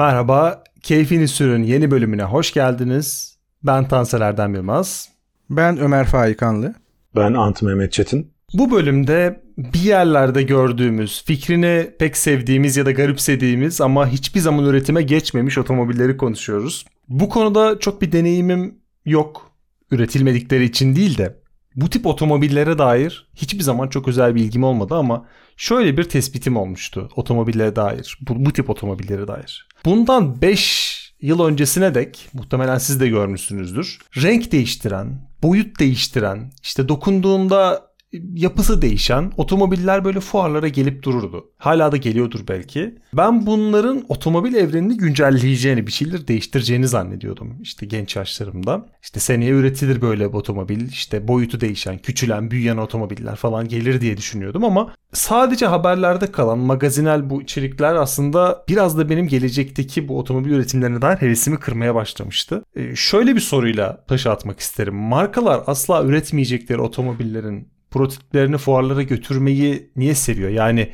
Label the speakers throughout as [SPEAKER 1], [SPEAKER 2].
[SPEAKER 1] Merhaba, Keyfini Sürün yeni bölümüne hoş geldiniz. Ben Tansel Erdem Yılmaz.
[SPEAKER 2] Ben Ömer Faikanlı.
[SPEAKER 3] Ben Ant Mehmet Çetin.
[SPEAKER 1] Bu bölümde bir yerlerde gördüğümüz, fikrini pek sevdiğimiz ya da garipsediğimiz ama hiçbir zaman üretime geçmemiş otomobilleri konuşuyoruz. Bu konuda çok bir deneyimim yok. Üretilmedikleri için değil de bu tip otomobillere dair hiçbir zaman çok özel bir ilgim olmadı ama şöyle bir tespitim olmuştu otomobillere dair, bu, bu tip otomobillere dair. Bundan 5 yıl öncesine dek muhtemelen siz de görmüşsünüzdür. Renk değiştiren, boyut değiştiren, işte dokunduğunda yapısı değişen otomobiller böyle fuarlara gelip dururdu. Hala da geliyordur belki. Ben bunların otomobil evrenini güncelleyeceğini, bir şeyler değiştireceğini zannediyordum. İşte genç yaşlarımda. İşte seneye üretilir böyle bir otomobil. İşte boyutu değişen, küçülen, büyüyen otomobiller falan gelir diye düşünüyordum ama sadece haberlerde kalan magazinel bu içerikler aslında biraz da benim gelecekteki bu otomobil üretimlerine dair hevesimi kırmaya başlamıştı. Ee, şöyle bir soruyla taşı atmak isterim. Markalar asla üretmeyecekleri otomobillerin prototiplerini fuarlara götürmeyi niye seviyor? Yani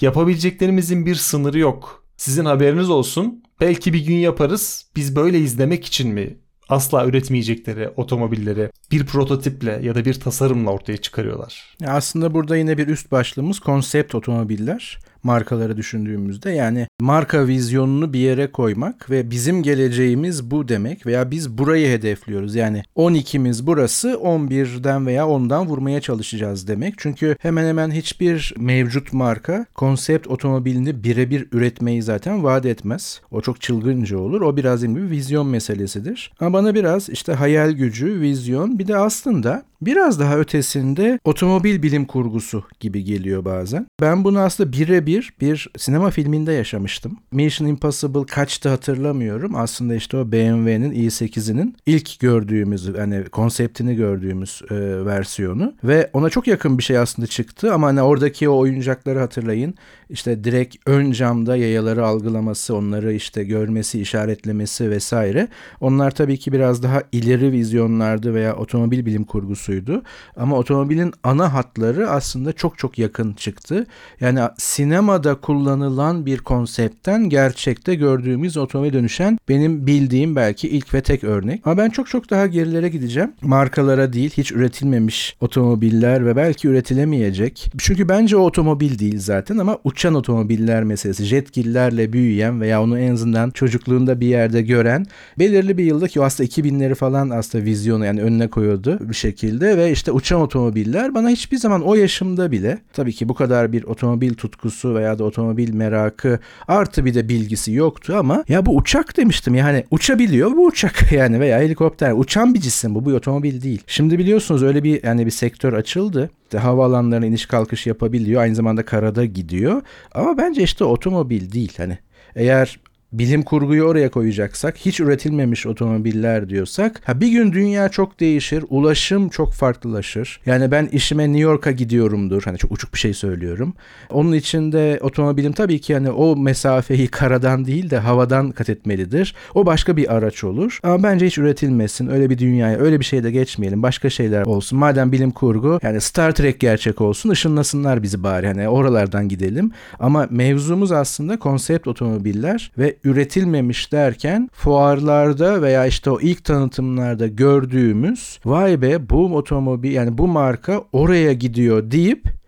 [SPEAKER 1] yapabileceklerimizin bir sınırı yok. Sizin haberiniz olsun. Belki bir gün yaparız. Biz böyle izlemek için mi asla üretmeyecekleri otomobilleri bir prototiple ya da bir tasarımla ortaya çıkarıyorlar.
[SPEAKER 2] Aslında burada yine bir üst başlığımız konsept otomobiller markaları düşündüğümüzde yani marka vizyonunu bir yere koymak ve bizim geleceğimiz bu demek veya biz burayı hedefliyoruz. Yani 12'miz burası 11'den veya 10'dan vurmaya çalışacağız demek. Çünkü hemen hemen hiçbir mevcut marka konsept otomobilini birebir üretmeyi zaten vaat etmez. O çok çılgınca olur. O biraz bir vizyon meselesidir. Ama bana biraz işte hayal gücü, vizyon bir de aslında biraz daha ötesinde otomobil bilim kurgusu gibi geliyor bazen. Ben bunu aslında birebir bir sinema filminde yaşamıştım. Mission Impossible kaçtı hatırlamıyorum. Aslında işte o BMW'nin i8'inin ilk gördüğümüz hani konseptini gördüğümüz e, versiyonu ve ona çok yakın bir şey aslında çıktı ama hani oradaki o oyuncakları hatırlayın. İşte direkt ön camda yayaları algılaması, onları işte görmesi, işaretlemesi vesaire. Onlar tabii ki biraz daha ileri vizyonlardı veya otomobil bilim kurgusuydu. Ama otomobilin ana hatları aslında çok çok yakın çıktı. Yani sinemada kullanılan bir konseptten gerçekte gördüğümüz otomobil dönüşen benim bildiğim belki ilk ve tek örnek. Ama ben çok çok daha gerilere gideceğim. Markalara değil, hiç üretilmemiş otomobiller ve belki üretilemeyecek. Çünkü bence o otomobil değil zaten ama uçan otomobiller meselesi. Jetgillerle büyüyen veya onu en azından çocukluğunda bir yerde gören belirli bir yılda ki aslında 2000'leri falan aslında vizyonu yani önüne koyuyordu bir şekilde ve işte uçan otomobiller bana hiçbir zaman o yaşımda bile tabii ki bu kadar bir otomobil tutkusu veya da otomobil merakı artı bir de bilgisi yoktu ama ya bu uçak demiştim yani uçabiliyor bu uçak yani veya helikopter uçan bir cisim bu bu otomobil değil. Şimdi biliyorsunuz öyle bir yani bir sektör açıldı. İşte havaalanlarına iniş kalkış yapabiliyor. Aynı zamanda karada gidiyor. Ama bence işte otomobil değil. Hani eğer bilim kurguyu oraya koyacaksak, hiç üretilmemiş otomobiller diyorsak, ha bir gün dünya çok değişir, ulaşım çok farklılaşır. Yani ben işime New York'a gidiyorumdur. Hani çok uçuk bir şey söylüyorum. Onun için de otomobilim tabii ki hani o mesafeyi karadan değil de havadan kat etmelidir. O başka bir araç olur. Ama bence hiç üretilmesin. Öyle bir dünyaya, öyle bir şeyde geçmeyelim. Başka şeyler olsun. Madem bilim kurgu, yani Star Trek gerçek olsun, ışınlasınlar bizi bari. Hani oralardan gidelim. Ama mevzumuz aslında konsept otomobiller ve üretilmemiş derken fuarlarda veya işte o ilk tanıtımlarda gördüğümüz vay be bu otomobil yani bu marka oraya gidiyor deyip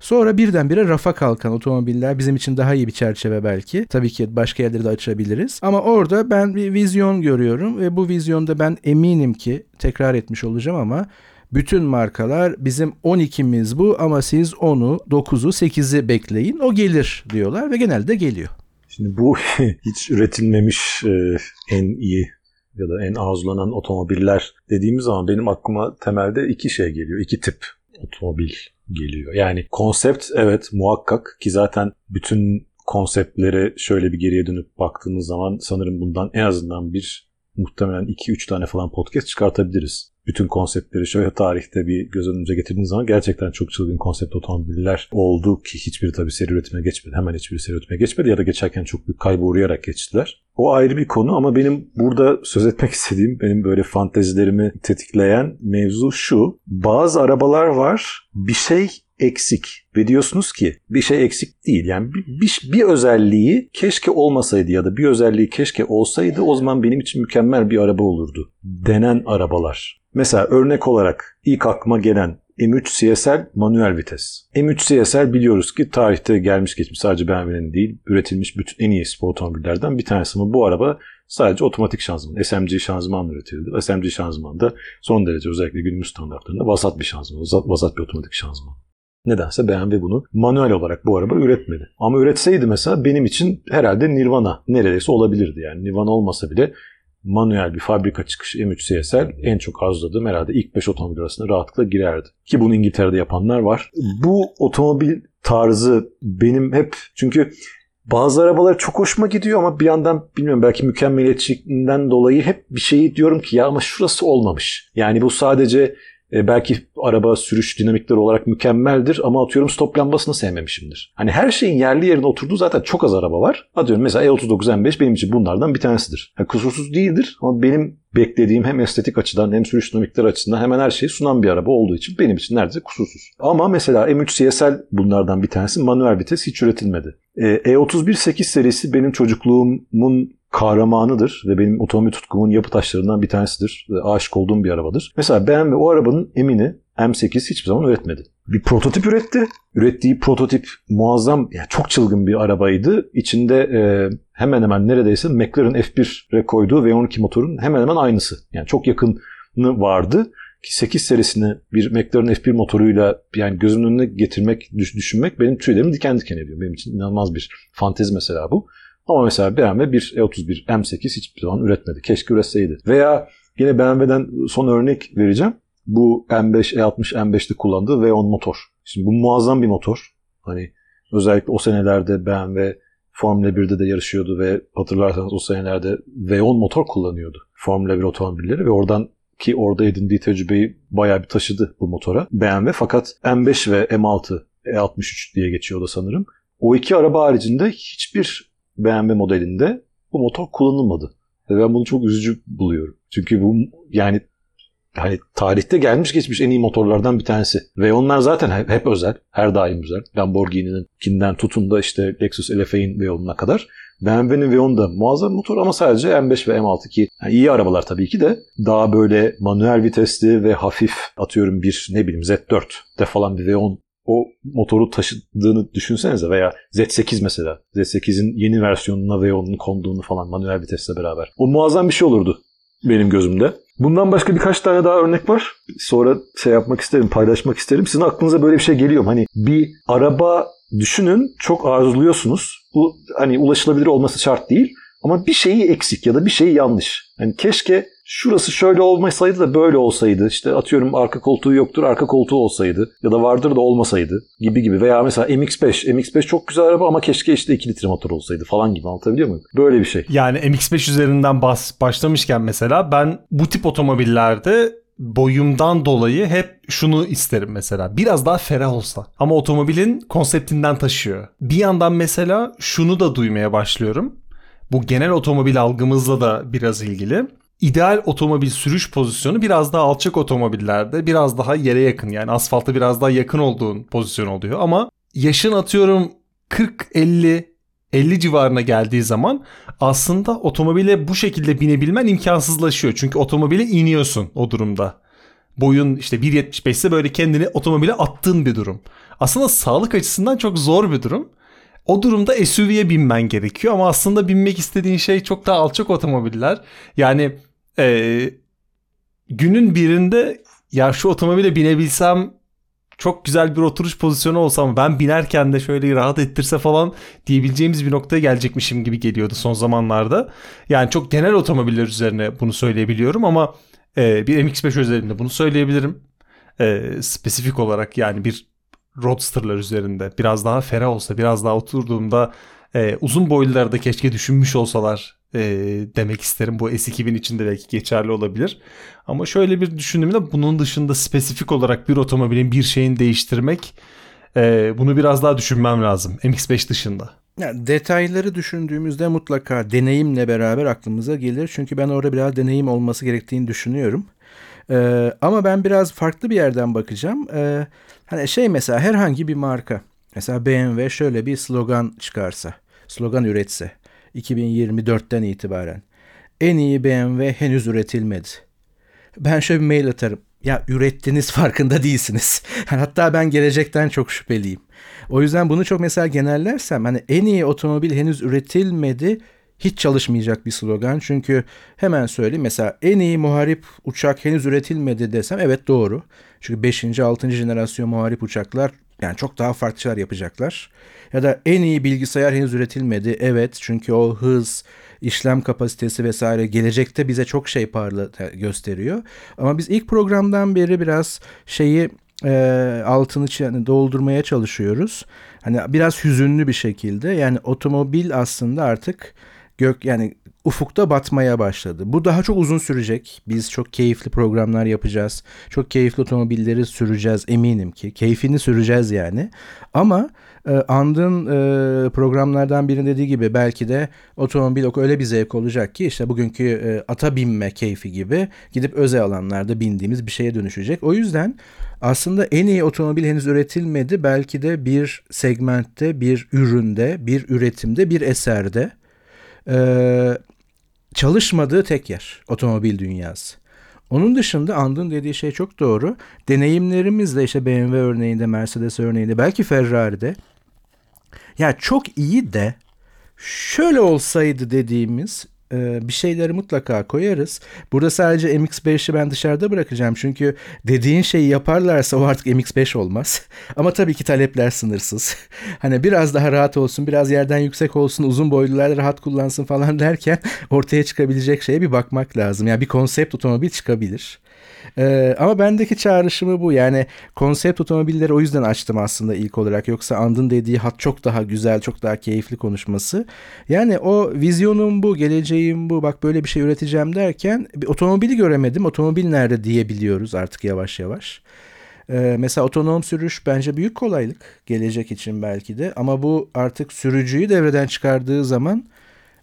[SPEAKER 2] Sonra birdenbire rafa kalkan otomobiller bizim için daha iyi bir çerçeve belki. Tabii ki başka yerleri de açabiliriz. Ama orada ben bir vizyon görüyorum ve bu vizyonda ben eminim ki tekrar etmiş olacağım ama bütün markalar bizim 12'miz bu ama siz 10'u, 9'u, 8'i bekleyin o gelir diyorlar ve genelde geliyor.
[SPEAKER 3] Şimdi bu hiç üretilmemiş e, en iyi ya da en arzulanan otomobiller dediğimiz zaman benim aklıma temelde iki şey geliyor. iki tip otomobil geliyor. Yani konsept evet muhakkak ki zaten bütün konseptlere şöyle bir geriye dönüp baktığımız zaman sanırım bundan en azından bir muhtemelen 2-3 tane falan podcast çıkartabiliriz bütün konseptleri şöyle tarihte bir göz önümüze getirdiğiniz zaman gerçekten çok çılgın konsept otomobiller oldu ki hiçbiri tabii seri üretime geçmedi. Hemen hiçbiri seri üretime geçmedi ya da geçerken çok büyük kayba uğrayarak geçtiler. O ayrı bir konu ama benim burada söz etmek istediğim, benim böyle fantezilerimi tetikleyen mevzu şu. Bazı arabalar var bir şey eksik ve diyorsunuz ki bir şey eksik değil. Yani bir, bir, bir özelliği keşke olmasaydı ya da bir özelliği keşke olsaydı o zaman benim için mükemmel bir araba olurdu. Denen arabalar. Mesela örnek olarak ilk aklıma gelen M3 CSL manuel vites. M3 CSL biliyoruz ki tarihte gelmiş geçmiş sadece BMW'nin değil üretilmiş bütün en iyi spor otomobillerden bir tanesi ama bu araba sadece otomatik şanzıman, SMG şanzıman üretildi. SMG şanzıman da son derece özellikle günümüz standartlarında vasat bir şanzıman, vasat bir otomatik şanzıman. Nedense BMW bunu manuel olarak bu araba üretmedi. Ama üretseydi mesela benim için herhalde Nirvana neredeyse olabilirdi. Yani Nirvana olmasa bile manuel bir fabrika çıkışı M3 CSL en çok arzuladığım herhalde ilk 5 otomobil arasında rahatlıkla girerdi. Ki bunu İngiltere'de yapanlar var. Bu otomobil tarzı benim hep çünkü bazı arabalar çok hoşuma gidiyor ama bir yandan bilmiyorum belki mükemmeliyetçiliğinden dolayı hep bir şeyi diyorum ki ya ama şurası olmamış. Yani bu sadece e, belki araba sürüş dinamikleri olarak mükemmeldir ama atıyorum stop lambasını sevmemişimdir. Hani her şeyin yerli yerine oturduğu zaten çok az araba var. Atıyorum mesela E39 M5 benim için bunlardan bir tanesidir. Yani kusursuz değildir ama benim beklediğim hem estetik açıdan hem sürüş dinamikleri açısından hemen her şeyi sunan bir araba olduğu için benim için neredeyse kusursuz. Ama mesela M3 CSL bunlardan bir tanesi manuel vites hiç üretilmedi. E31 8 serisi benim çocukluğumun kahramanıdır ve benim otomobil tutkumun yapı taşlarından bir tanesidir. Aşık olduğum bir arabadır. Mesela ve o arabanın emini M8 hiçbir zaman üretmedi. Bir prototip üretti. Ürettiği prototip muazzam, yani çok çılgın bir arabaydı. İçinde e, hemen hemen neredeyse McLaren F1'e koyduğu V12 motorun hemen hemen aynısı. Yani çok yakını vardı ki 8 serisini bir McLaren F1 motoruyla yani gözümün önüne getirmek, düşünmek benim tüylerimi diken diken ediyor. Benim için inanılmaz bir fantezi mesela bu. Ama mesela BMW bir E31 M8 hiçbir zaman üretmedi. Keşke üretseydi. Veya yine BMW'den son örnek vereceğim. Bu M5, E60, M5'te kullandığı V10 motor. Şimdi bu muazzam bir motor. Hani özellikle o senelerde BMW Formula 1'de de yarışıyordu ve hatırlarsanız o senelerde V10 motor kullanıyordu. Formula 1 otomobilleri ve oradan ki orada edindiği tecrübeyi bayağı bir taşıdı bu motora. BMW fakat M5 ve M6 E63 diye geçiyordu sanırım. O iki araba haricinde hiçbir BMW modelinde bu motor kullanılmadı. Ve ben bunu çok üzücü buluyorum. Çünkü bu yani hani tarihte gelmiş geçmiş en iyi motorlardan bir tanesi. Ve onlar zaten hep, hep özel. Her daim özel. Lamborghini'nin kinden tutun da işte Lexus LFA'in V10'una kadar. BMW'nin V10 da muazzam motor ama sadece M5 ve M6 ki yani iyi arabalar tabii ki de daha böyle manuel vitesli ve hafif atıyorum bir ne bileyim Z4 de falan bir V10 o motoru taşıdığını düşünsenize veya Z8 mesela. Z8'in yeni versiyonuna V10'un konduğunu falan manuel vitesle beraber. O muazzam bir şey olurdu benim gözümde. Bundan başka birkaç tane daha örnek var. Sonra şey yapmak isterim, paylaşmak isterim. Sizin aklınıza böyle bir şey geliyor mu? Hani bir araba düşünün, çok arzuluyorsunuz. Bu hani ulaşılabilir olması şart değil. Ama bir şeyi eksik ya da bir şeyi yanlış. Yani keşke şurası şöyle olmasaydı da böyle olsaydı. İşte atıyorum arka koltuğu yoktur, arka koltuğu olsaydı. Ya da vardır da olmasaydı gibi gibi. Veya mesela MX-5. MX-5 çok güzel araba ama keşke işte 2 litre motor olsaydı falan gibi anlatabiliyor muyum? Böyle bir şey.
[SPEAKER 1] Yani MX-5 üzerinden bas, başlamışken mesela ben bu tip otomobillerde boyumdan dolayı hep şunu isterim mesela. Biraz daha ferah olsa. Ama otomobilin konseptinden taşıyor. Bir yandan mesela şunu da duymaya başlıyorum. Bu genel otomobil algımızla da biraz ilgili. İdeal otomobil sürüş pozisyonu biraz daha alçak otomobillerde biraz daha yere yakın yani asfalta biraz daha yakın olduğun pozisyon oluyor ama yaşın atıyorum 40 50 50 civarına geldiği zaman aslında otomobile bu şekilde binebilmen imkansızlaşıyor. Çünkü otomobile iniyorsun o durumda. Boyun işte 1.75 ise böyle kendini otomobile attığın bir durum. Aslında sağlık açısından çok zor bir durum. O durumda SUV'ye binmen gerekiyor ama aslında binmek istediğin şey çok daha alçak otomobiller. Yani ee, günün birinde ya şu otomobile binebilsem çok güzel bir oturuş pozisyonu olsa ama ben binerken de şöyle rahat ettirse falan diyebileceğimiz bir noktaya gelecekmişim gibi geliyordu son zamanlarda. Yani çok genel otomobiller üzerine bunu söyleyebiliyorum ama e, bir MX-5 üzerinde bunu söyleyebilirim. E, spesifik olarak yani bir Roadster'lar üzerinde biraz daha ferah olsa biraz daha oturduğumda e, uzun boylularda keşke düşünmüş olsalar e, demek isterim. Bu S2000 için de belki geçerli olabilir. Ama şöyle bir düşündüğümde bunun dışında spesifik olarak bir otomobilin bir şeyini değiştirmek e, bunu biraz daha düşünmem lazım. MX-5 dışında.
[SPEAKER 2] Yani detayları düşündüğümüzde mutlaka deneyimle beraber aklımıza gelir. Çünkü ben orada biraz deneyim olması gerektiğini düşünüyorum. Ee, ama ben biraz farklı bir yerden bakacağım. Ee, hani şey mesela herhangi bir marka. Mesela BMW şöyle bir slogan çıkarsa. Slogan üretse. 2024'ten itibaren. En iyi BMW henüz üretilmedi. Ben şöyle bir mail atarım. Ya ürettiniz farkında değilsiniz. Hatta ben gelecekten çok şüpheliyim. O yüzden bunu çok mesela genellersem hani en iyi otomobil henüz üretilmedi hiç çalışmayacak bir slogan. Çünkü hemen söyleyeyim mesela en iyi muharip uçak henüz üretilmedi desem evet doğru. Çünkü 5. 6. jenerasyon muharip uçaklar yani çok daha farklı şeyler yapacaklar. Ya da en iyi bilgisayar henüz üretilmedi. Evet çünkü o hız, işlem kapasitesi vesaire gelecekte bize çok şey parla gösteriyor. Ama biz ilk programdan beri biraz şeyi e, altını yani doldurmaya çalışıyoruz. Hani biraz hüzünlü bir şekilde yani otomobil aslında artık gök yani ufukta batmaya başladı. Bu daha çok uzun sürecek. Biz çok keyifli programlar yapacağız. Çok keyifli otomobilleri süreceğiz eminim ki. Keyfini süreceğiz yani. Ama e, andığın e, programlardan birinin dediği gibi belki de otomobil öyle bir zevk olacak ki işte bugünkü e, ata binme keyfi gibi gidip özel alanlarda bindiğimiz bir şeye dönüşecek. O yüzden aslında en iyi otomobil henüz üretilmedi. Belki de bir segmentte, bir üründe, bir üretimde, bir eserde ee, çalışmadığı tek yer otomobil dünyası. Onun dışında Andın dediği şey çok doğru. Deneyimlerimizle işte BMW örneğinde, Mercedes örneğinde, belki Ferrari'de ya çok iyi de şöyle olsaydı dediğimiz bir şeyleri mutlaka koyarız. Burada sadece MX-5'i ben dışarıda bırakacağım. Çünkü dediğin şeyi yaparlarsa o artık MX-5 olmaz. Ama tabii ki talepler sınırsız. hani biraz daha rahat olsun, biraz yerden yüksek olsun, uzun boylular rahat kullansın falan derken ortaya çıkabilecek şeye bir bakmak lazım. Yani bir konsept otomobil çıkabilir. Ee, ama bendeki çağrışımı bu. Yani konsept otomobilleri o yüzden açtım aslında ilk olarak. Yoksa Andın dediği hat çok daha güzel, çok daha keyifli konuşması. Yani o vizyonum bu, geleceğim bu. Bak böyle bir şey üreteceğim derken bir otomobili göremedim. Otomobil nerede diyebiliyoruz artık yavaş yavaş. Ee, mesela otonom sürüş bence büyük kolaylık gelecek için belki de ama bu artık sürücüyü devreden çıkardığı zaman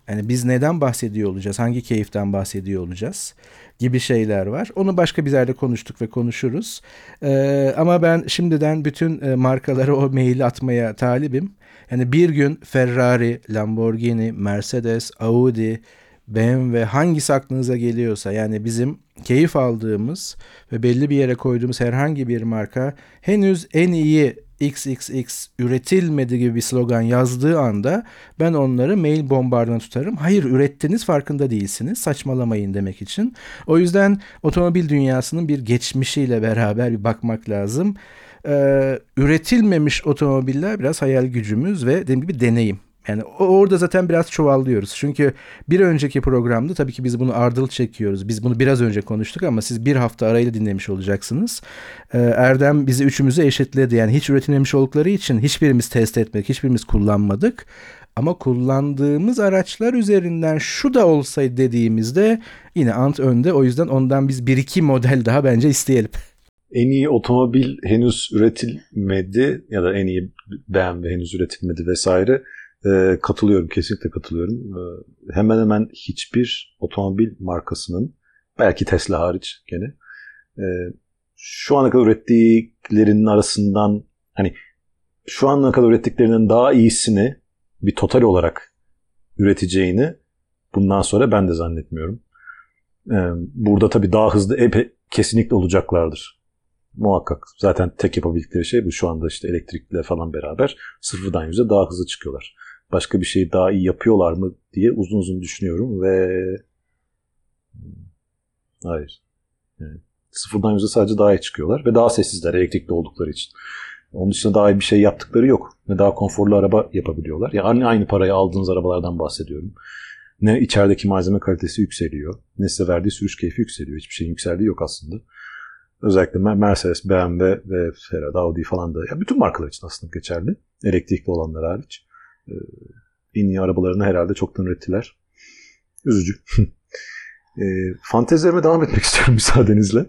[SPEAKER 2] yani biz neden bahsediyor olacağız? Hangi keyiften bahsediyor olacağız? Gibi şeyler var. Onu başka bir yerde konuştuk ve konuşuruz. Ee, ama ben şimdiden bütün e, markalara o maili atmaya talibim. Yani bir gün Ferrari, Lamborghini, Mercedes, Audi, BMW hangisi aklınıza geliyorsa yani bizim keyif aldığımız ve belli bir yere koyduğumuz herhangi bir marka henüz en iyi XXX üretilmedi gibi bir slogan yazdığı anda ben onları mail bombardına tutarım. Hayır ürettiniz farkında değilsiniz saçmalamayın demek için. O yüzden otomobil dünyasının bir geçmişiyle beraber bir bakmak lazım. Ee, üretilmemiş otomobiller biraz hayal gücümüz ve dediğim gibi deneyim. Yani orada zaten biraz çuvallıyoruz. Çünkü bir önceki programda tabii ki biz bunu ardıl çekiyoruz. Biz bunu biraz önce konuştuk ama siz bir hafta arayla dinlemiş olacaksınız. Ee, Erdem bizi üçümüzü eşitledi. Yani hiç üretilmemiş oldukları için hiçbirimiz test etmedik, hiçbirimiz kullanmadık. Ama kullandığımız araçlar üzerinden şu da olsaydı dediğimizde yine Ant önde. O yüzden ondan biz bir iki model daha bence isteyelim.
[SPEAKER 3] En iyi otomobil henüz üretilmedi ya da en iyi BMW henüz üretilmedi vesaire e, katılıyorum, kesinlikle katılıyorum. E, hemen hemen hiçbir otomobil markasının, belki Tesla hariç gene, e, şu ana kadar ürettiklerinin arasından hani şu ana kadar ürettiklerinin daha iyisini bir total olarak üreteceğini bundan sonra ben de zannetmiyorum. E, burada tabii daha hızlı epe, kesinlikle olacaklardır. Muhakkak. Zaten tek yapabildikleri şey bu. Şu anda işte elektrikle falan beraber sıfırdan yüze daha hızlı çıkıyorlar başka bir şeyi daha iyi yapıyorlar mı diye uzun uzun düşünüyorum ve hayır. Yani sıfırdan yüze sadece daha iyi çıkıyorlar ve daha sessizler elektrikli oldukları için. Onun dışında daha iyi bir şey yaptıkları yok. Ne daha konforlu araba yapabiliyorlar. Yani aynı parayı aldığınız arabalardan bahsediyorum. Ne içerideki malzeme kalitesi yükseliyor. Ne size verdiği sürüş keyfi yükseliyor. Hiçbir şeyin yükseldiği yok aslında. Özellikle Mercedes, BMW ve Ferrari, Audi falan da. Ya bütün markalar için aslında geçerli. Elektrikli olanlar hariç. Ee, en arabalarını herhalde çoktan ürettiler. Üzücü. e, fantezilerime devam etmek istiyorum müsaadenizle.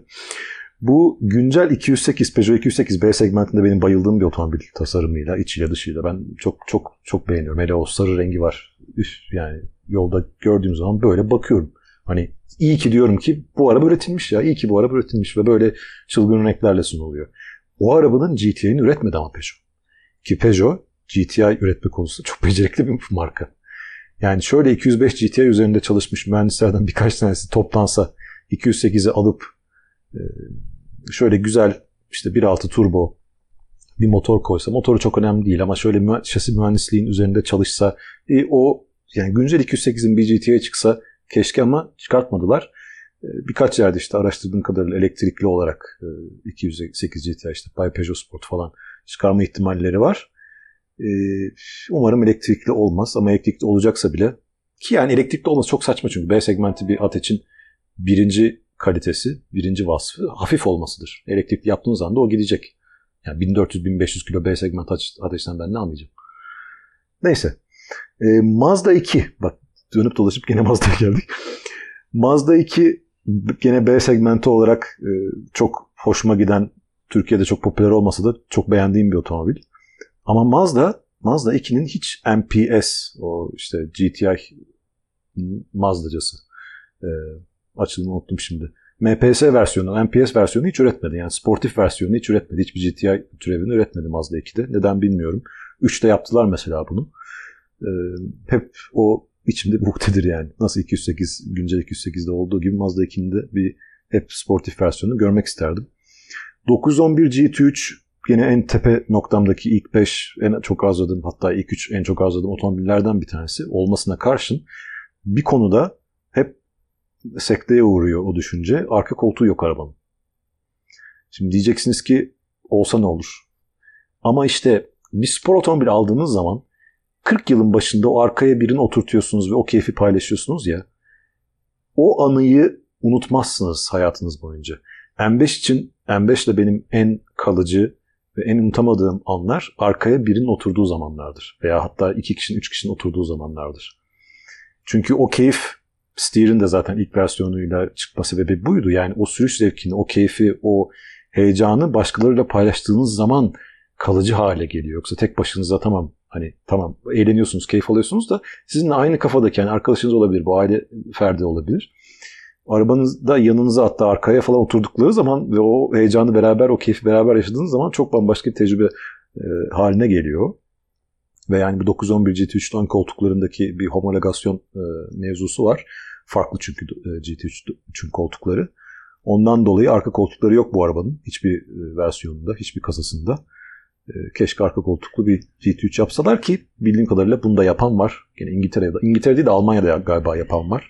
[SPEAKER 3] Bu güncel 208 Peugeot 208 B segmentinde benim bayıldığım bir otomobil tasarımıyla, içiyle dışıyla. Ben çok çok çok beğeniyorum. Hele o sarı rengi var. Üf, yani yolda gördüğüm zaman böyle bakıyorum. Hani iyi ki diyorum ki bu araba üretilmiş ya. iyi ki bu araba üretilmiş ve böyle çılgın örneklerle sunuluyor. O arabanın GTI'ni üretmedi ama Peugeot. Ki Peugeot GTI üretme konusunda çok becerikli bir marka. Yani şöyle 205 GTI üzerinde çalışmış mühendislerden birkaç tanesi toplansa 208'i alıp e, şöyle güzel işte 1.6 turbo bir motor koysa motoru çok önemli değil ama şöyle şasi mühendisliğin üzerinde çalışsa e, o yani güncel 208'in bir GT'ye çıksa keşke ama çıkartmadılar. E, birkaç yerde işte araştırdığım kadarıyla elektrikli olarak 208 GTI işte Bay Peugeot Sport falan çıkarma ihtimalleri var. Umarım elektrikli olmaz ama elektrikli olacaksa bile ki yani elektrikli olması çok saçma çünkü B segmenti bir at için birinci kalitesi, birinci vasfı hafif olmasıdır. Elektrikli yaptığınız anda o gidecek. Yani 1400-1500 kilo B segment ateşten ben ne anlayacağım? Neyse. E, Mazda 2. Bak dönüp dolaşıp gene Mazda'ya geldik. Mazda 2 gene B segmenti olarak e, çok hoşuma giden, Türkiye'de çok popüler olmasa da çok beğendiğim bir otomobil. Ama Mazda, Mazda 2'nin hiç MPS, o işte GTI Mazda'cası. E, açılımı unuttum şimdi. MPS versiyonu, MPS versiyonu hiç üretmedi. Yani sportif versiyonu hiç üretmedi. Hiçbir GTI türevini üretmedi Mazda 2'de. Neden bilmiyorum. 3'te yaptılar mesela bunu. Ee, hep o içimde bir uktedir yani. Nasıl 208, güncel 208'de olduğu gibi Mazda 2'nin de bir hep sportif versiyonu görmek isterdim. 911 GT3 yine en tepe noktamdaki ilk 5 en çok arzladığım hatta ilk 3 en çok arzladığım otomobillerden bir tanesi olmasına karşın bir konuda hep sekteye uğruyor o düşünce. Arka koltuğu yok arabanın. Şimdi diyeceksiniz ki olsa ne olur? Ama işte bir spor otomobil aldığınız zaman 40 yılın başında o arkaya birini oturtuyorsunuz ve o keyfi paylaşıyorsunuz ya. O anıyı unutmazsınız hayatınız boyunca. M5 için M5 ile benim en kalıcı ve en unutamadığım anlar arkaya birinin oturduğu zamanlardır. Veya hatta iki kişinin, üç kişinin oturduğu zamanlardır. Çünkü o keyif Steer'in de zaten ilk versiyonuyla çıkma sebebi buydu. Yani o sürüş zevkini, o keyfi, o heyecanı başkalarıyla paylaştığınız zaman kalıcı hale geliyor. Yoksa tek başınıza tamam hani tamam eğleniyorsunuz, keyif alıyorsunuz da sizinle aynı kafadaki yani arkadaşınız olabilir, bu aile ferdi olabilir. Arabanızda yanınıza hatta arkaya falan oturdukları zaman ve o heyecanı beraber, o keyfi beraber yaşadığınız zaman çok bambaşka bir tecrübe e, haline geliyor. Ve yani bu 911 GT3 ön koltuklarındaki bir homologasyon e, mevzusu var. Farklı çünkü e, GT3'ün koltukları. Ondan dolayı arka koltukları yok bu arabanın. Hiçbir e, versiyonunda, hiçbir kasasında. E, keşke arka koltuklu bir GT3 yapsalar ki bildiğim kadarıyla bunu da yapan var. Yine İngiltere'de, İngiltere'de de Almanya'da galiba yapan var.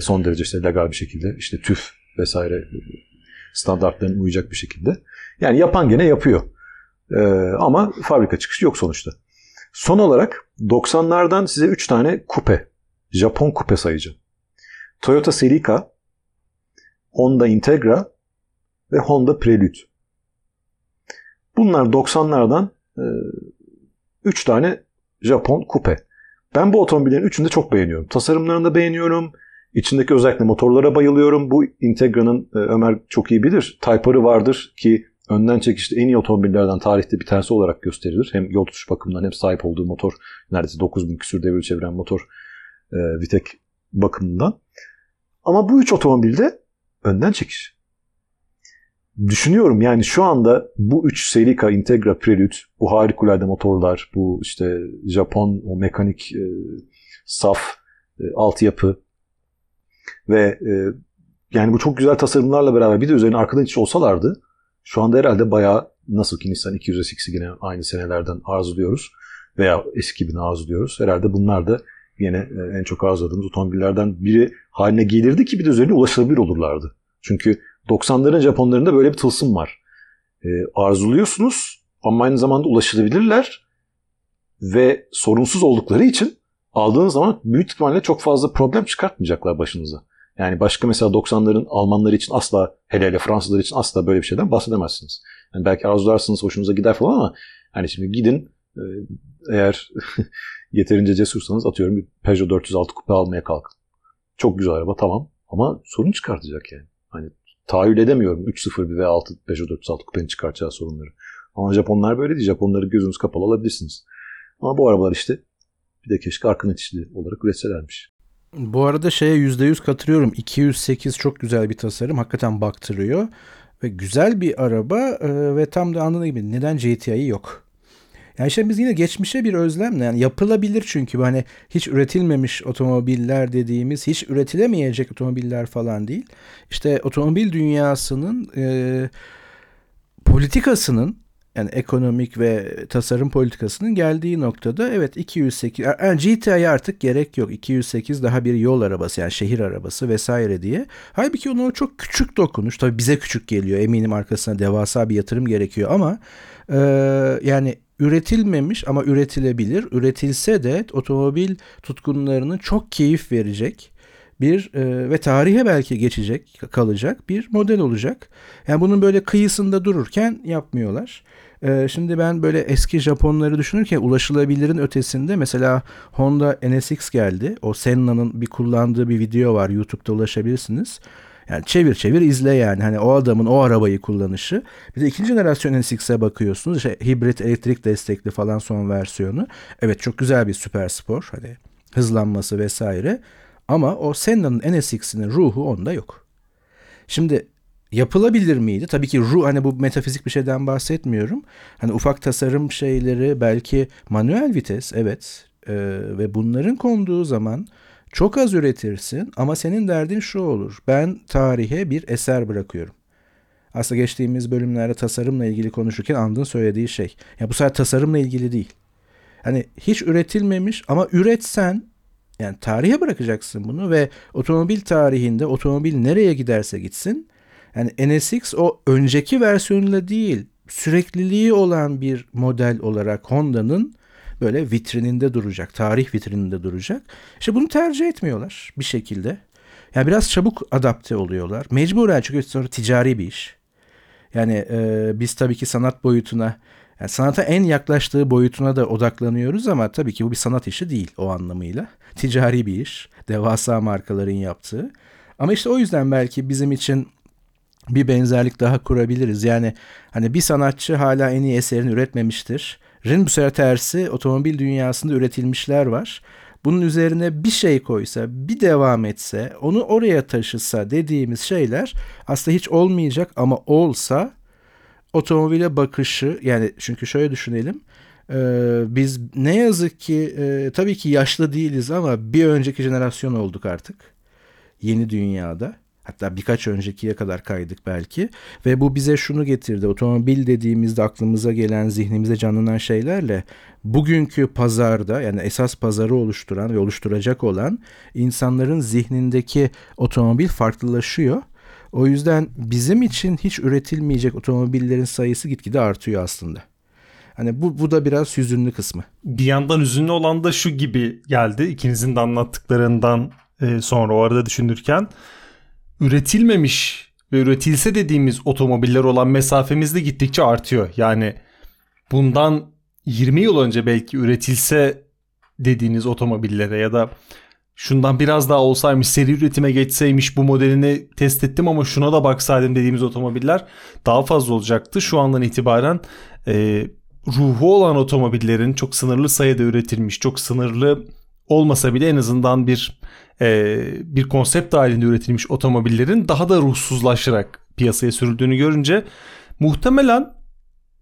[SPEAKER 3] Son derece işte legal bir şekilde. işte TÜV vesaire standartlarına uyacak bir şekilde. Yani yapan gene yapıyor. Ama fabrika çıkışı yok sonuçta. Son olarak 90'lardan size 3 tane kupe, Japon kupe sayacağım. Toyota Celica, Honda Integra ve Honda Prelude. Bunlar 90'lardan 3 e, tane Japon kupe. Ben bu otomobillerin üçünü de çok beğeniyorum. Tasarımlarını da beğeniyorum. İçindeki özellikle motorlara bayılıyorum. Bu Integra'nın e, Ömer çok iyi bilir. Type vardır ki önden çekişte en iyi otomobillerden tarihte bir tanesi olarak gösterilir. Hem yol tutuş bakımından hem sahip olduğu motor neredeyse 9000 küsür devir çeviren motor e, Vitek bakımından. Ama bu üç otomobilde önden çekiş. Düşünüyorum yani şu anda bu üç Celica, Integra, Prelude, bu harikulade motorlar, bu işte Japon o mekanik e, saf e, altyapı ve e, yani bu çok güzel tasarımlarla beraber bir de üzerine arkadan hiç olsalardı şu anda herhalde bayağı nasıl ki Nissan 200'e yine aynı senelerden arzuluyoruz veya eski gibi arzuluyoruz. Herhalde bunlar da yine e, en çok arzuladığımız otomobillerden biri haline gelirdi ki bir de üzerine ulaşılabilir olurlardı. Çünkü 90'ların Japonlarında böyle bir tılsım var. E, arzuluyorsunuz ama aynı zamanda ulaşılabilirler ve sorunsuz oldukları için aldığınız zaman büyük ihtimalle çok fazla problem çıkartmayacaklar başınıza. Yani başka mesela 90'ların Almanları için asla hele hele Fransızlar için asla böyle bir şeyden bahsedemezsiniz. Yani belki arzularsınız hoşunuza gider falan ama hani şimdi gidin e, eğer yeterince cesursanız atıyorum bir Peugeot 406 kupe almaya kalkın. Çok güzel araba tamam ama sorun çıkartacak yani. Hani tahayyül edemiyorum 3.01 ve 6 Peugeot 406 kupenin çıkartacağı sorunları. Ama Japonlar böyle değil. Japonları gözünüz kapalı alabilirsiniz. Ama bu arabalar işte bir de keşke arka netişli olarak üretselermiş.
[SPEAKER 2] Bu arada şeye %100 katılıyorum. 208 çok güzel bir tasarım. Hakikaten baktırıyor. Ve güzel bir araba ve tam da anladığım gibi neden GTI yok? Yani işte biz yine geçmişe bir özlemle yani yapılabilir çünkü hani hiç üretilmemiş otomobiller dediğimiz hiç üretilemeyecek otomobiller falan değil. İşte otomobil dünyasının e, politikasının yani ekonomik ve tasarım politikasının geldiği noktada evet 208 yani GTA'ya artık gerek yok. 208 daha bir yol arabası yani şehir arabası vesaire diye. Halbuki onun çok küçük dokunuş. Tabii bize küçük geliyor. Eminim arkasına devasa bir yatırım gerekiyor ama e, yani üretilmemiş ama üretilebilir. Üretilse de otomobil tutkunlarının çok keyif verecek bir e, ve tarihe belki geçecek, kalacak bir model olacak. Yani bunun böyle kıyısında dururken yapmıyorlar. E, şimdi ben böyle eski Japonları düşünürken ulaşılabilirin ötesinde mesela Honda NSX geldi. O Senna'nın bir kullandığı bir video var. YouTube'da ulaşabilirsiniz. Yani çevir çevir izle yani. Hani o adamın o arabayı kullanışı. Bir de ikinci jenerasyon NSX'e bakıyorsunuz. İşte hibrit elektrik destekli falan son versiyonu. Evet çok güzel bir süper spor. Hani hızlanması vesaire. Ama o Senna'nın NSX'inin ruhu onda yok. Şimdi yapılabilir miydi? Tabii ki ruh hani bu metafizik bir şeyden bahsetmiyorum. Hani ufak tasarım şeyleri belki manuel vites evet ee, ve bunların konduğu zaman çok az üretirsin ama senin derdin şu olur. Ben tarihe bir eser bırakıyorum. Aslında geçtiğimiz bölümlerde tasarımla ilgili konuşurken Andın söylediği şey. Ya bu sefer tasarımla ilgili değil. Hani hiç üretilmemiş ama üretsen yani tarihe bırakacaksın bunu ve otomobil tarihinde otomobil nereye giderse gitsin yani NSX o önceki versiyonuyla değil sürekliliği olan bir model olarak Honda'nın böyle vitrininde duracak, tarih vitrininde duracak. İşte bunu tercih etmiyorlar bir şekilde. Yani biraz çabuk adapte oluyorlar. Mecburen çünkü sonra ticari bir iş. Yani e, biz tabii ki sanat boyutuna, yani sanata en yaklaştığı boyutuna da odaklanıyoruz ama tabii ki bu bir sanat işi değil o anlamıyla. Ticari bir iş, devasa markaların yaptığı. Ama işte o yüzden belki bizim için bir benzerlik daha kurabiliriz. Yani hani bir sanatçı hala en iyi eserini üretmemiştir. Bu sefer tersi otomobil dünyasında üretilmişler var. Bunun üzerine bir şey koysa, bir devam etse, onu oraya taşısa dediğimiz şeyler aslında hiç olmayacak ama olsa otomobile bakışı yani çünkü şöyle düşünelim. Ee, biz ne yazık ki e, tabii ki yaşlı değiliz ama bir önceki jenerasyon olduk artık. Yeni dünyada. Hatta birkaç öncekiye kadar kaydık belki. Ve bu bize şunu getirdi. Otomobil dediğimizde aklımıza gelen, zihnimize canlanan şeylerle bugünkü pazarda yani esas pazarı oluşturan ve oluşturacak olan insanların zihnindeki otomobil farklılaşıyor. O yüzden bizim için hiç üretilmeyecek otomobillerin sayısı gitgide artıyor aslında. Hani bu, bu da biraz hüzünlü kısmı.
[SPEAKER 1] Bir yandan hüzünlü olan da şu gibi geldi. İkinizin de anlattıklarından e, sonra o arada düşünürken üretilmemiş ve üretilse dediğimiz otomobiller olan mesafemiz de gittikçe artıyor. Yani bundan 20 yıl önce belki üretilse dediğiniz otomobillere ya da şundan biraz daha olsaymış seri üretime geçseymiş bu modelini test ettim ama şuna da baksaydım dediğimiz otomobiller daha fazla olacaktı. Şu andan itibaren e, ruhu olan otomobillerin çok sınırlı sayıda üretilmiş, çok sınırlı olmasa bile en azından bir e, bir konsept halinde üretilmiş otomobillerin daha da ruhsuzlaşarak piyasaya sürüldüğünü görünce muhtemelen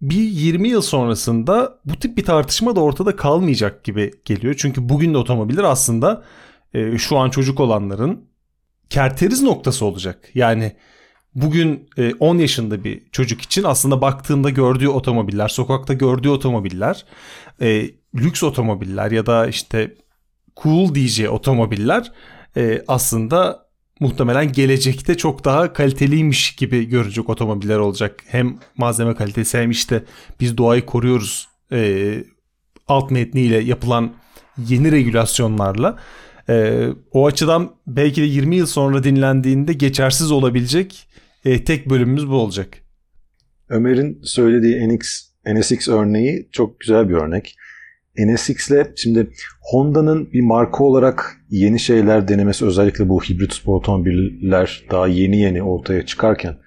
[SPEAKER 1] bir 20 yıl sonrasında bu tip bir tartışma da ortada kalmayacak gibi geliyor. Çünkü bugün de otomobiller aslında e, şu an çocuk olanların kerteriz noktası olacak. Yani bugün e, 10 yaşında bir çocuk için aslında baktığında gördüğü otomobiller, sokakta gördüğü otomobiller, e, lüks otomobiller ya da işte cool DJ otomobiller e, aslında muhtemelen gelecekte çok daha kaliteliymiş gibi görecek otomobiller olacak. Hem malzeme kalitesi hem işte biz doğayı koruyoruz e, alt metniyle yapılan yeni regülasyonlarla. E, o açıdan belki de 20 yıl sonra dinlendiğinde geçersiz olabilecek e, tek bölümümüz bu olacak.
[SPEAKER 3] Ömer'in söylediği NX, NSX örneği çok güzel bir örnek. NSX'le şimdi Honda'nın bir marka olarak yeni şeyler denemesi özellikle bu hibrit spor otomobiller daha yeni yeni ortaya çıkarken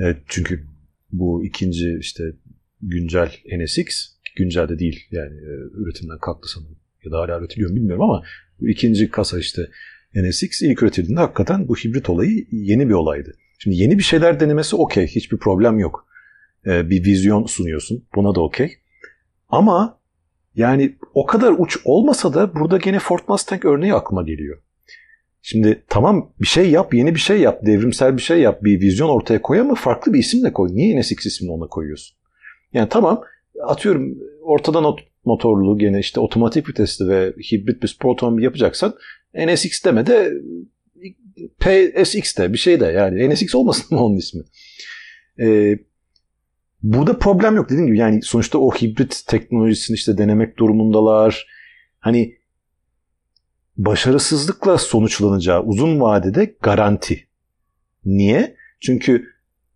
[SPEAKER 3] e, çünkü bu ikinci işte güncel NSX güncel de değil yani e, üretimden kalktı sanırım ya da hala üretiliyor mu bilmiyorum ama bu ikinci kasa işte NSX ilk üretildiğinde hakikaten bu hibrit olayı yeni bir olaydı. Şimdi yeni bir şeyler denemesi okey. Hiçbir problem yok. Ee, bir vizyon sunuyorsun. Buna da okey. Ama yani o kadar uç olmasa da burada gene Ford Mustang örneği aklıma geliyor. Şimdi tamam bir şey yap, yeni bir şey yap, devrimsel bir şey yap, bir vizyon ortaya koy ama farklı bir isim de koy. Niye NSX ismini ona koyuyorsun? Yani tamam atıyorum ortadan motorlu gene işte otomatik vitesli ve hibrit bir otomobil yapacaksan NSX deme de PSX de bir şey de yani NSX olmasın mı onun ismi? Ee, burada problem yok dediğim gibi yani sonuçta o hibrit teknolojisini işte denemek durumundalar. Hani başarısızlıkla sonuçlanacağı uzun vadede garanti. Niye? Çünkü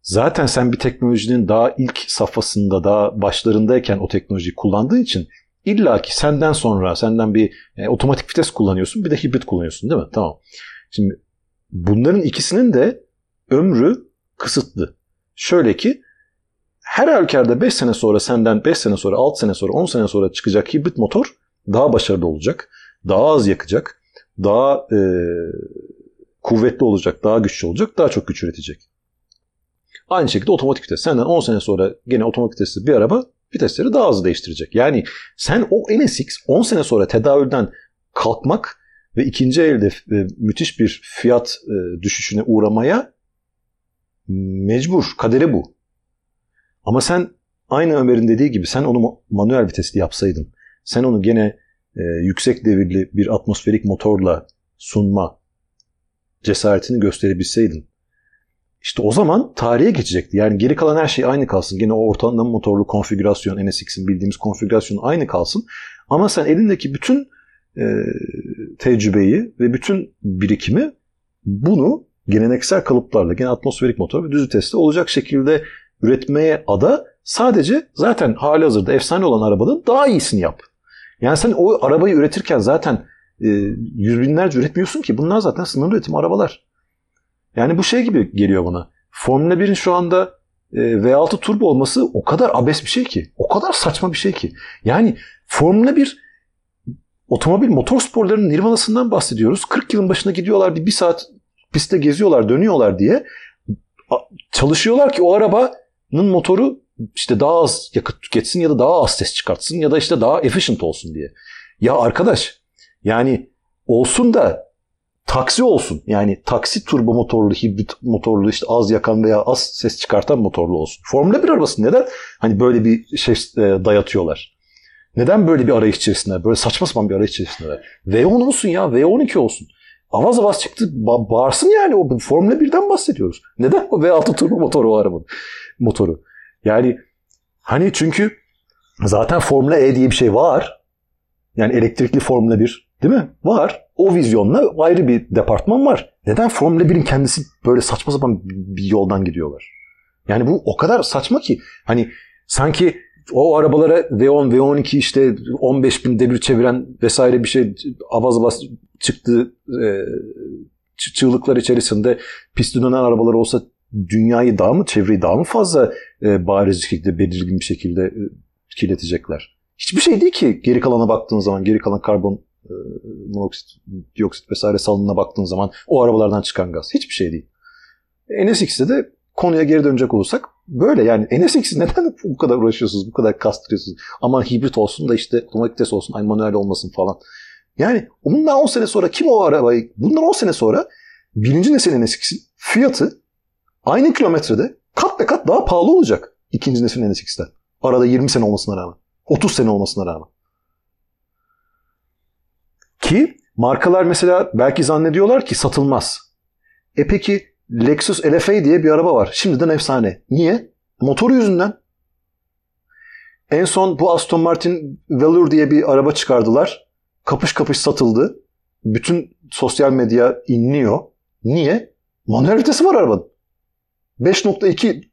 [SPEAKER 3] zaten sen bir teknolojinin daha ilk safhasında, daha başlarındayken o teknolojiyi kullandığın için illa ki senden sonra senden bir e, otomatik vites kullanıyorsun bir de hibrit kullanıyorsun değil mi? Tamam. Şimdi bunların ikisinin de ömrü kısıtlı. Şöyle ki her halükarda 5 sene sonra senden 5 sene sonra 6 sene sonra 10 sene sonra çıkacak hibrit motor daha başarılı olacak. Daha az yakacak. Daha e, kuvvetli olacak. Daha güçlü olacak. Daha çok güç üretecek. Aynı şekilde otomatik vites. Senden 10 sene sonra gene otomatik vitesli bir araba vitesleri daha hızlı değiştirecek. Yani sen o NSX 10 sene sonra tedavülden kalkmak ve ikinci elde e, müthiş bir fiyat e, düşüşüne uğramaya mecbur. Kaderi bu. Ama sen aynı Ömer'in dediği gibi sen onu manuel vitesli yapsaydın, sen onu gene e, yüksek devirli bir atmosferik motorla sunma cesaretini gösterebilseydin, işte o zaman tarihe geçecekti. Yani geri kalan her şey aynı kalsın. Gene o ortalama motorlu konfigürasyon, NSX'in bildiğimiz konfigürasyon aynı kalsın. Ama sen elindeki bütün e, tecrübeyi ve bütün birikimi bunu geleneksel kalıplarla, gene atmosferik motor ve düz vitesli olacak şekilde üretmeye ada sadece zaten hali hazırda efsane olan arabanın daha iyisini yap. Yani sen o arabayı üretirken zaten e, yüz binlerce üretmiyorsun ki. Bunlar zaten sınırlı üretim arabalar. Yani bu şey gibi geliyor bana. Formula 1'in şu anda e, V6 turbo olması o kadar abes bir şey ki. O kadar saçma bir şey ki. Yani Formula 1 otomobil motor sporlarının nirvanasından bahsediyoruz. 40 yılın başına gidiyorlar bir, bir saat pistte geziyorlar dönüyorlar diye çalışıyorlar ki o arabanın motoru işte daha az yakıt tüketsin ya da daha az ses çıkartsın ya da işte daha efficient olsun diye. Ya arkadaş yani olsun da taksi olsun. Yani taksi turbo motorlu, hibrit motorlu, işte az yakan veya az ses çıkartan motorlu olsun. Formula 1 arabası neden hani böyle bir şey e, dayatıyorlar? Neden böyle bir arayış içerisinde, böyle saçma sapan bir arayış içerisinde? V10 olsun ya, V12 olsun. Avaz avaz çıktı, ba- bağırsın yani. O Formula 1'den bahsediyoruz. Neden o V6 turbo motoru o arabanın motoru? Yani hani çünkü zaten Formula E diye bir şey var. Yani elektrikli Formula 1 değil mi? Var. O vizyonla ayrı bir departman var. Neden Formula 1'in kendisi böyle saçma sapan bir yoldan gidiyorlar? Yani bu o kadar saçma ki hani sanki o arabalara V10, V12 işte 15 bin devir çeviren vesaire bir şey avaz avaz çıktı e, çığlıklar içerisinde pisti dönen arabalar olsa dünyayı daha mı çevreyi daha mı fazla e, bariz şekilde belirgin bir şekilde e, kirletecekler? Hiçbir şey değil ki geri kalana baktığın zaman geri kalan karbon e, monoksit, dioksit vesaire salınına baktığın zaman o arabalardan çıkan gaz. Hiçbir şey değil. NSX'de de konuya geri dönecek olursak böyle yani NSX'i neden bu kadar uğraşıyorsunuz, bu kadar kastırıyorsunuz? Aman hibrit olsun da işte otomatik vites olsun, ay manuel olmasın falan. Yani bundan 10 sene sonra kim o arabayı, bundan 10 sene sonra birinci nesil NSX'in fiyatı aynı kilometrede kat be kat daha pahalı olacak ikinci nesil NSX'ten. Arada 20 sene olmasına rağmen. 30 sene olmasına rağmen. Ki markalar mesela belki zannediyorlar ki satılmaz. E peki Lexus LFA diye bir araba var. Şimdiden efsane. Niye? Motoru yüzünden. En son bu Aston Martin Velour diye bir araba çıkardılar. Kapış kapış satıldı. Bütün sosyal medya inliyor. Niye? Manuel vitesi var arabanın. 5.2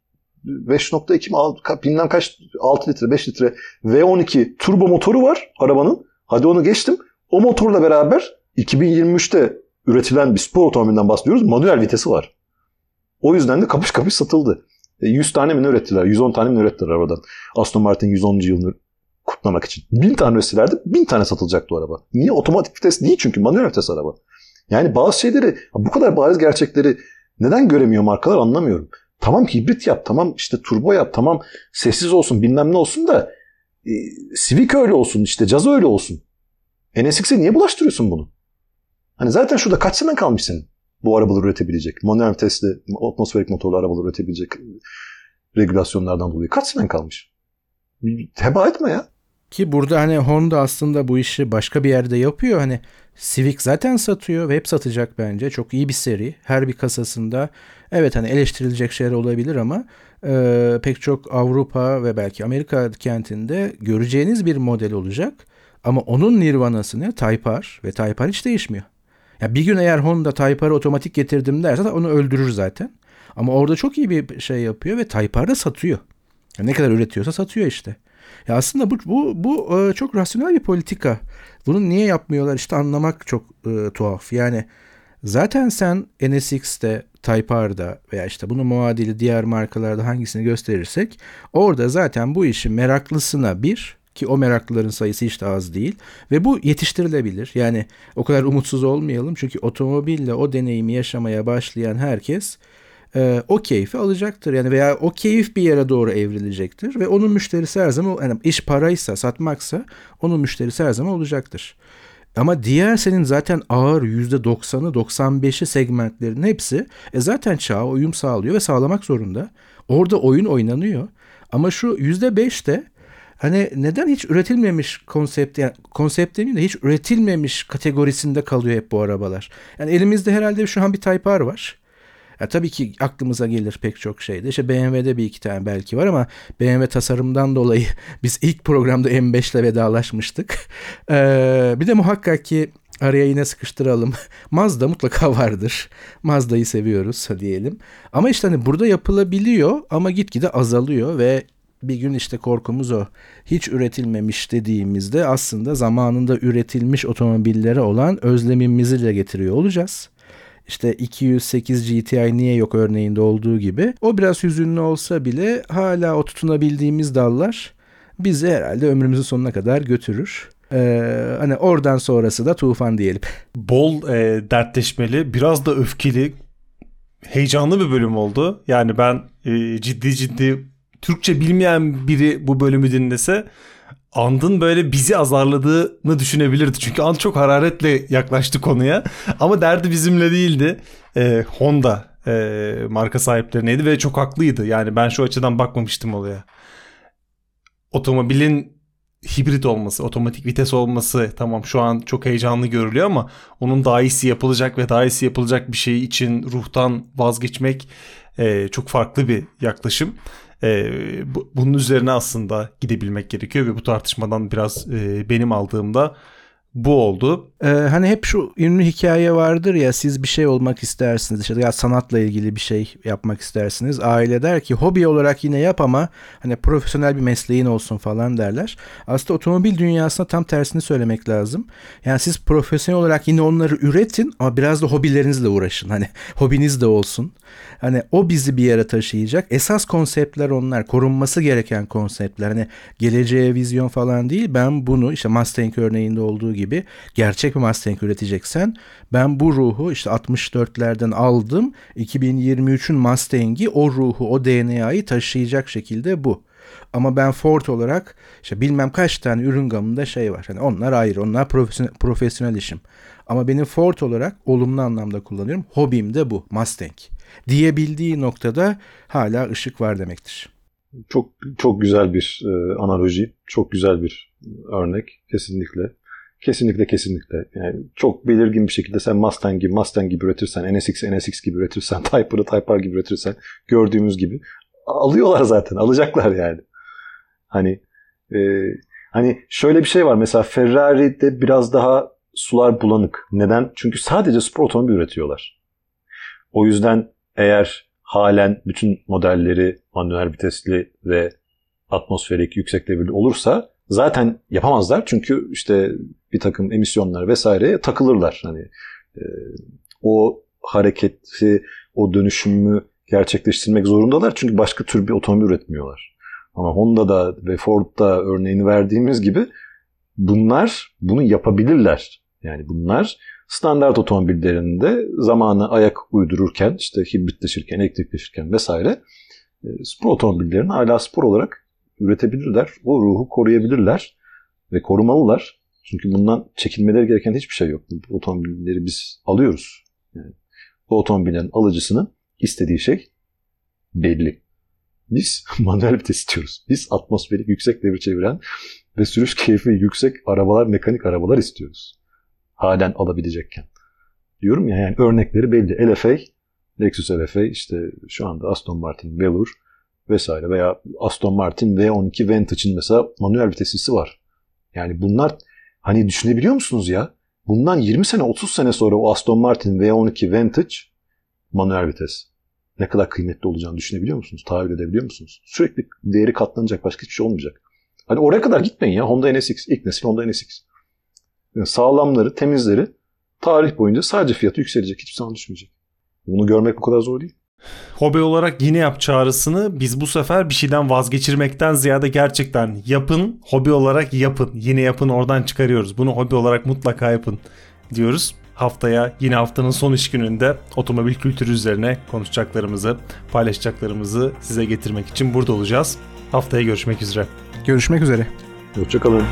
[SPEAKER 3] 5.2 mi? Bilmem kaç 6 litre 5 litre V12 turbo motoru var arabanın. Hadi onu geçtim. O motorla beraber 2023'te üretilen bir spor otomobilinden bahsediyoruz. Manuel vitesi var. O yüzden de kapış kapış satıldı. 100 e, tane mi ürettiler? 110 tane mi ürettiler arabadan? Aston Martin 110. yılını kutlamak için. 1000 tane üretselerdi 1000 tane satılacaktı o araba. Niye? Otomatik vites değil çünkü manuel vites araba. Yani bazı şeyleri bu kadar bariz gerçekleri neden göremiyor markalar anlamıyorum. Tamam hibrit yap, tamam işte turbo yap, tamam sessiz olsun bilmem ne olsun da e, Civic öyle olsun işte Jazz öyle olsun. NSX'e niye bulaştırıyorsun bunu? Hani zaten şurada kaç sene kalmış senin bu arabaları üretebilecek, manuel vitesli atmosferik motorlu arabaları üretebilecek regülasyonlardan dolayı kaç sene kalmış? Heba etme ya.
[SPEAKER 2] Ki burada hani Honda aslında bu işi başka bir yerde yapıyor. Hani Civic zaten satıyor ve hep satacak bence. Çok iyi bir seri. Her bir kasasında evet hani eleştirilecek şeyler olabilir ama e, pek çok Avrupa ve belki Amerika kentinde göreceğiniz bir model olacak. Ama onun nirvanası ne? Type R ve Type R hiç değişmiyor. Ya bir gün eğer Honda Type R'ı otomatik getirdim derse onu öldürür zaten. Ama orada çok iyi bir şey yapıyor ve Type R'ı satıyor. Yani ne kadar üretiyorsa satıyor işte. Ya aslında bu bu bu e, çok rasyonel bir politika. Bunu niye yapmıyorlar işte anlamak çok e, tuhaf. Yani zaten sen NSX'te, Type R'da veya işte bunu muadili diğer markalarda hangisini gösterirsek orada zaten bu işin meraklısına bir ki o meraklıların sayısı hiç de az değil ve bu yetiştirilebilir. Yani o kadar umutsuz olmayalım çünkü otomobille o deneyimi yaşamaya başlayan herkes e, o keyfi alacaktır. Yani veya o keyif bir yere doğru evrilecektir ve onun müşterisi her zaman yani iş paraysa, satmaksa onun müşterisi her zaman olacaktır. Ama diğer senin zaten ağır %90'ı 95'i segmentlerin hepsi e zaten çağa uyum sağlıyor ve sağlamak zorunda. Orada oyun oynanıyor. Ama şu %5 de hani neden hiç üretilmemiş konsept yani konsept demeyeyim de hiç üretilmemiş kategorisinde kalıyor hep bu arabalar. Yani elimizde herhalde şu an bir Type R var. Ya tabii ki aklımıza gelir pek çok şeyde. İşte BMW'de bir iki tane belki var ama BMW tasarımdan dolayı biz ilk programda M5 ile vedalaşmıştık. Ee, bir de muhakkak ki araya yine sıkıştıralım. Mazda mutlaka vardır. Mazda'yı seviyoruz diyelim. Ama işte hani burada yapılabiliyor ama gitgide azalıyor ve bir gün işte korkumuz o. Hiç üretilmemiş dediğimizde aslında zamanında üretilmiş otomobillere olan özlemimizi de getiriyor olacağız. İşte 208 GTI niye yok örneğinde olduğu gibi. O biraz hüzünlü olsa bile hala o tutunabildiğimiz dallar bizi herhalde ömrümüzün sonuna kadar götürür. Ee, hani oradan sonrası da tufan diyelim.
[SPEAKER 1] Bol e, dertleşmeli, biraz da öfkeli, heyecanlı bir bölüm oldu. Yani ben e, ciddi ciddi Türkçe bilmeyen biri bu bölümü dinlese And'ın böyle bizi azarladığını düşünebilirdi. Çünkü And çok hararetle yaklaştı konuya. Ama derdi bizimle değildi. Ee, Honda e, marka sahiplerineydi ve çok haklıydı. Yani ben şu açıdan bakmamıştım olaya. Otomobilin hibrit olması, otomatik vites olması tamam şu an çok heyecanlı görülüyor ama onun daha iyisi yapılacak ve daha iyisi yapılacak bir şey için ruhtan vazgeçmek e, çok farklı bir yaklaşım e, bu, bunun üzerine aslında gidebilmek gerekiyor ve bu tartışmadan biraz e, benim aldığımda bu oldu.
[SPEAKER 2] Ee, hani hep şu ünlü hikaye vardır ya siz bir şey olmak istersiniz işte ya sanatla ilgili bir şey yapmak istersiniz. Aile der ki hobi olarak yine yap ama hani profesyonel bir mesleğin olsun falan derler. Aslında otomobil dünyasında tam tersini söylemek lazım. Yani siz profesyonel olarak yine onları üretin ama biraz da hobilerinizle uğraşın. Hani hobiniz de olsun. Hani o bizi bir yere taşıyacak. Esas konseptler onlar. Korunması gereken konseptler. Hani geleceğe vizyon falan değil. Ben bunu işte Mustang örneğinde olduğu gibi gerçek bir Mustang üreteceksen ben bu ruhu işte 64'lerden aldım. 2023'ün Mustang'i o ruhu, o DNA'yı taşıyacak şekilde bu. Ama ben Ford olarak işte bilmem kaç tane ürün gamında şey var. Yani onlar ayrı. Onlar profesyonel, profesyonel işim. Ama benim Ford olarak olumlu anlamda kullanıyorum. Hobim de bu. Mustang. Diyebildiği noktada hala ışık var demektir.
[SPEAKER 3] Çok çok güzel bir e, analoji. Çok güzel bir örnek. Kesinlikle. Kesinlikle kesinlikle. Yani çok belirgin bir şekilde sen Mustang gibi, Mustang gibi üretirsen, NSX, NSX gibi üretirsen, Type-R'ı Type-R gibi üretirsen gördüğümüz gibi alıyorlar zaten. Alacaklar yani. Hani e, hani şöyle bir şey var. Mesela Ferrari'de biraz daha sular bulanık. Neden? Çünkü sadece spor otomobil üretiyorlar. O yüzden eğer halen bütün modelleri manuel vitesli ve atmosferik yüksek devirli olursa zaten yapamazlar. Çünkü işte bir takım emisyonlar vesaireye takılırlar. Hani e, o hareketi, o dönüşümü gerçekleştirmek zorundalar. Çünkü başka tür bir otomobil üretmiyorlar. Ama Honda'da ve Ford'da örneğini verdiğimiz gibi bunlar bunu yapabilirler. Yani bunlar standart otomobillerinde zamanı ayak uydururken, işte hibritleşirken, elektrikleşirken vesaire e, spor otomobillerini hala spor olarak üretebilirler. O ruhu koruyabilirler ve korumalılar. Çünkü bundan çekilmeleri gereken hiçbir şey yok. Bu otomobilleri biz alıyoruz. Yani bu otomobillerin alıcısının istediği şey belli. Biz manuel vites istiyoruz. Biz atmosferik yüksek devir çeviren ve sürüş keyfi yüksek arabalar, mekanik arabalar istiyoruz. Halen alabilecekken. Diyorum ya yani örnekleri belli. LFA, Lexus LFA, işte şu anda Aston Martin Velour vesaire veya Aston Martin V12 Vantage'in mesela manuel viteslisi var. Yani bunlar hani düşünebiliyor musunuz ya? Bundan 20 sene 30 sene sonra o Aston Martin V12 Vantage manuel vites ne kadar kıymetli olacağını düşünebiliyor musunuz? Tahayyül edebiliyor musunuz? Sürekli değeri katlanacak. Başka hiçbir şey olmayacak. Hadi oraya kadar gitmeyin ya. Honda NSX. ilk nesil Honda NSX. Yani sağlamları, temizleri tarih boyunca sadece fiyatı yükselecek. Hiçbir zaman düşmeyecek. Bunu görmek bu kadar zor değil.
[SPEAKER 1] Hobi olarak yine yap çağrısını biz bu sefer bir şeyden vazgeçirmekten ziyade gerçekten yapın, hobi olarak yapın. Yine yapın oradan çıkarıyoruz. Bunu hobi olarak mutlaka yapın diyoruz. Haftaya yine haftanın son iş gününde otomobil kültürü üzerine konuşacaklarımızı, paylaşacaklarımızı size getirmek için burada olacağız. Haftaya görüşmek üzere.
[SPEAKER 2] Görüşmek üzere.
[SPEAKER 3] Hoşçakalın.